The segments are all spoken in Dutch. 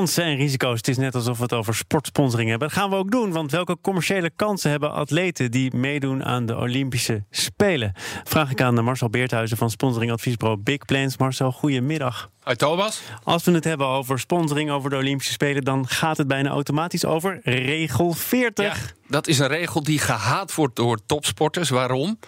Kansen en risico's. Het is net alsof we het over sportsponsoring hebben. Dat gaan we ook doen, want welke commerciële kansen hebben atleten die meedoen aan de Olympische Spelen? Vraag ik aan Marcel Beerthuizen van sponsoringadviesbureau Big Plans. Marcel, goedemiddag. Hoi Thomas. Als we het hebben over sponsoring over de Olympische Spelen, dan gaat het bijna automatisch over regel 40. Ja, dat is een regel die gehaat wordt door topsporters. Waarom?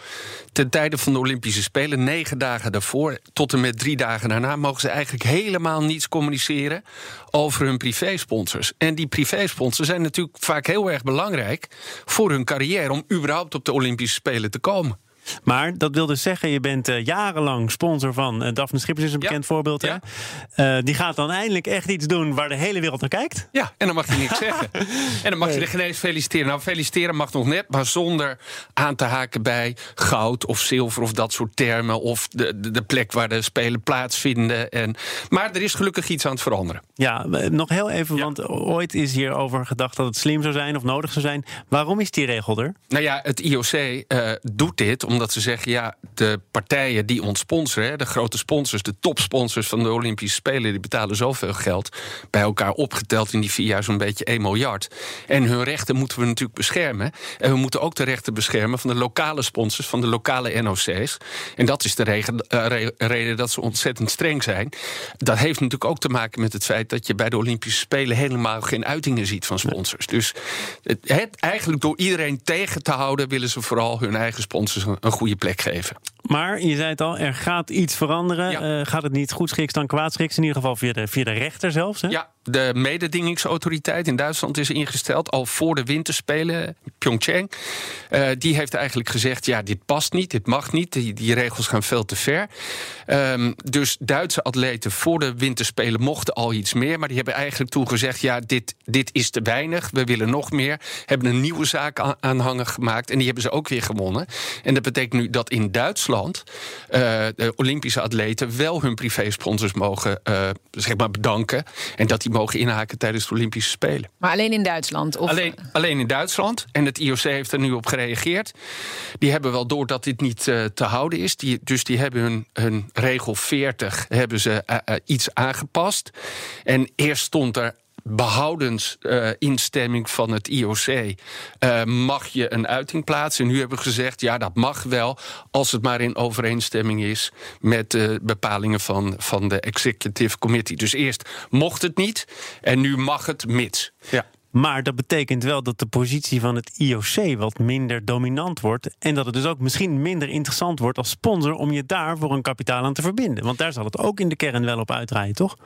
Ten tijde van de Olympische Spelen, negen dagen daarvoor tot en met drie dagen daarna, mogen ze eigenlijk helemaal niets communiceren over hun privésponsors. En die privésponsors zijn natuurlijk vaak heel erg belangrijk voor hun carrière om überhaupt op de Olympische Spelen te komen. Maar dat wil dus zeggen, je bent uh, jarenlang sponsor van uh, Daphne Schippers, is een bekend voorbeeld. Ja. Hè? Uh, die gaat dan eindelijk echt iets doen waar de hele wereld naar kijkt. Ja, en dan mag je niks zeggen. En dan mag nee. je de genees feliciteren. Nou, feliciteren mag nog net, maar zonder aan te haken bij goud of zilver of dat soort termen. Of de, de, de plek waar de spelen plaatsvinden. En, maar er is gelukkig iets aan het veranderen. Ja, nog heel even, ja. want ooit is hierover gedacht dat het slim zou zijn of nodig zou zijn. Waarom is die regel er? Nou ja, het IOC doet dit omdat ze zeggen: ja, de partijen die ons sponsoren, de grote sponsors, de topsponsors van de Olympische Spelen, die betalen zoveel geld. Bij elkaar opgeteld in die vier jaar zo'n beetje 1 miljard. En hun rechten moeten we natuurlijk beschermen. En we moeten ook de rechten beschermen van de lokale sponsors, van de lokale NOC's. En dat is de re reden dat ze ontzettend streng zijn. Dat heeft natuurlijk ook te maken met het feit dat je bij de Olympische Spelen helemaal geen uitingen ziet van sponsors. Dus het, het, eigenlijk door iedereen tegen te houden, willen ze vooral hun eigen sponsors een goede plek geven. Maar je zei het al, er gaat iets veranderen. Ja. Uh, gaat het niet goed schiks dan kwaad schiks? In ieder geval via de, via de rechter zelfs. Hè? Ja, de mededingingsautoriteit in Duitsland is ingesteld al voor de winterspelen, Pyeongchang. Uh, die heeft eigenlijk gezegd: ja, dit past niet, dit mag niet, die, die regels gaan veel te ver. Um, dus Duitse atleten voor de winterspelen mochten al iets meer, maar die hebben eigenlijk toen gezegd: ja, dit, dit is te weinig, we willen nog meer. Hebben een nieuwe zaak aanhanger gemaakt en die hebben ze ook weer gewonnen. En dat betekent nu dat in Duitsland uh, de Olympische atleten wel hun privésponsors mogen uh, zeg maar bedanken en dat die mogen inhaken tijdens de Olympische Spelen. Maar alleen in Duitsland? Of? Alleen, alleen in Duitsland. En het IOC heeft er nu op gereageerd. Die hebben wel door dat dit niet uh, te houden is. Die, dus die hebben hun, hun regel 40 hebben ze uh, uh, iets aangepast. En eerst stond er behoudens uh, instemming van het IOC uh, mag je een uiting plaatsen. En nu hebben we gezegd, ja, dat mag wel... als het maar in overeenstemming is met de bepalingen van, van de Executive Committee. Dus eerst mocht het niet en nu mag het mits. Ja. Maar dat betekent wel dat de positie van het IOC wat minder dominant wordt. En dat het dus ook misschien minder interessant wordt als sponsor om je daar voor een kapitaal aan te verbinden. Want daar zal het ook in de kern wel op uitdraaien, toch?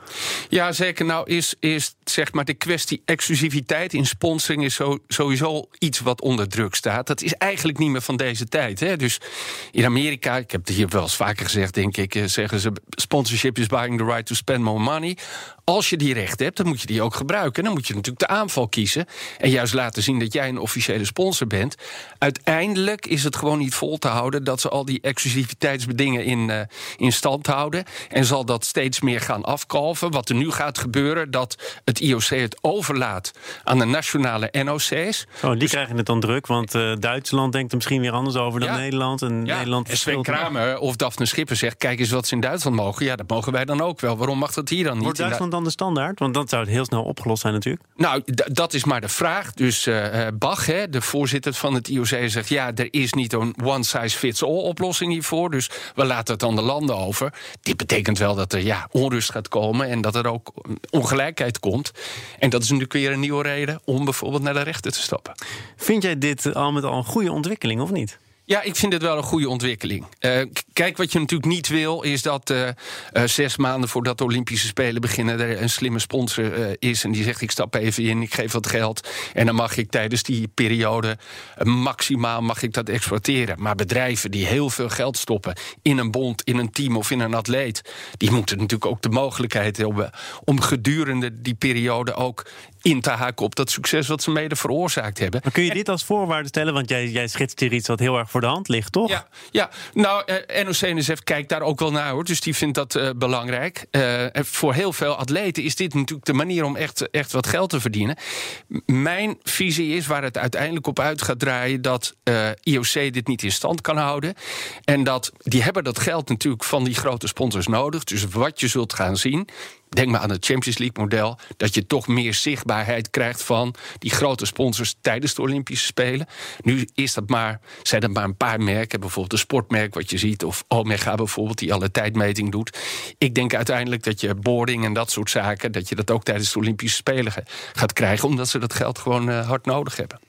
Ja, zeker. Nou, is, is zeg maar de kwestie exclusiviteit in sponsoring is sowieso iets wat onder druk staat. Dat is eigenlijk niet meer van deze tijd. Hè? Dus in Amerika, ik heb het hier wel eens vaker gezegd, denk ik, zeggen ze: sponsorship is buying the right to spend more money. Als je die recht hebt, dan moet je die ook gebruiken. Dan moet je natuurlijk de aanval kiezen. En juist laten zien dat jij een officiële sponsor bent. Uiteindelijk is het gewoon niet vol te houden dat ze al die exclusiviteitsbedingen in, uh, in stand houden. En zal dat steeds meer gaan afkalven. Wat er nu gaat gebeuren, dat het IOC het overlaat aan de nationale NOC's. Oh, die dus, krijgen het dan druk, want uh, Duitsland denkt er misschien weer anders over dan ja, Nederland. En ja, Nederland en Sven Kramer of Daphne Schipper zegt: kijk eens wat ze in Duitsland mogen. Ja, dat mogen wij dan ook wel. Waarom mag dat hier dan niet? Wordt Duitsland dan de standaard? Want dan zou het heel snel opgelost zijn natuurlijk. Nou, dat is maar de vraag. Dus uh, Bach, hè, de voorzitter van het IOC, zegt... ja, er is niet een one-size-fits-all oplossing hiervoor... dus we laten het aan de landen over. Dit betekent wel dat er ja, onrust gaat komen... en dat er ook ongelijkheid komt. En dat is natuurlijk weer een nieuwe reden... om bijvoorbeeld naar de rechter te stappen. Vind jij dit al met al een goede ontwikkeling, of niet? Ja, ik vind het wel een goede ontwikkeling. Uh, kijk, wat je natuurlijk niet wil, is dat uh, uh, zes maanden voordat de Olympische Spelen beginnen, er een slimme sponsor is en die zegt: Ik stap even in, ik geef wat geld. En dan mag ik tijdens die periode maximaal mag ik dat exploiteren. Maar bedrijven die heel veel geld stoppen in een bond, in een team of in een atleet, die moeten natuurlijk ook de mogelijkheid hebben om gedurende die periode ook in te haken op dat succes wat ze mede veroorzaakt hebben. Maar kun je dit als voorwaarde stellen? Want jij, jij schetst hier iets wat heel erg voor de hand ligt, toch? Ja, ja. nou, eh, NOC-NSF kijkt daar ook wel naar hoor. Dus die vindt dat uh, belangrijk. Uh, voor heel veel atleten is dit natuurlijk de manier om echt, echt wat geld te verdienen. Mijn visie is waar het uiteindelijk op uit gaat draaien dat uh, IOC dit niet in stand kan houden. En dat die hebben dat geld natuurlijk van die grote sponsors nodig. Dus wat je zult gaan zien, denk maar aan het Champions League model, dat je toch meer zichtbaarheid krijgt van die grote sponsors tijdens de Olympische Spelen. Nu is dat maar, zijn dat maar een paar merken, bijvoorbeeld een sportmerk wat je ziet, of Omega bijvoorbeeld, die alle tijdmeting doet. Ik denk uiteindelijk dat je boarding en dat soort zaken, dat je dat ook tijdens de Olympische Spelen gaat krijgen, omdat ze dat geld gewoon uh, hard nodig hebben.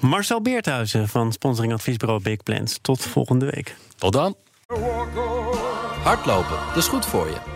Marcel Beerthuizen van sponsoringadviesbureau Big Plans. Tot volgende week. Tot dan. Hardlopen, dat is goed voor je.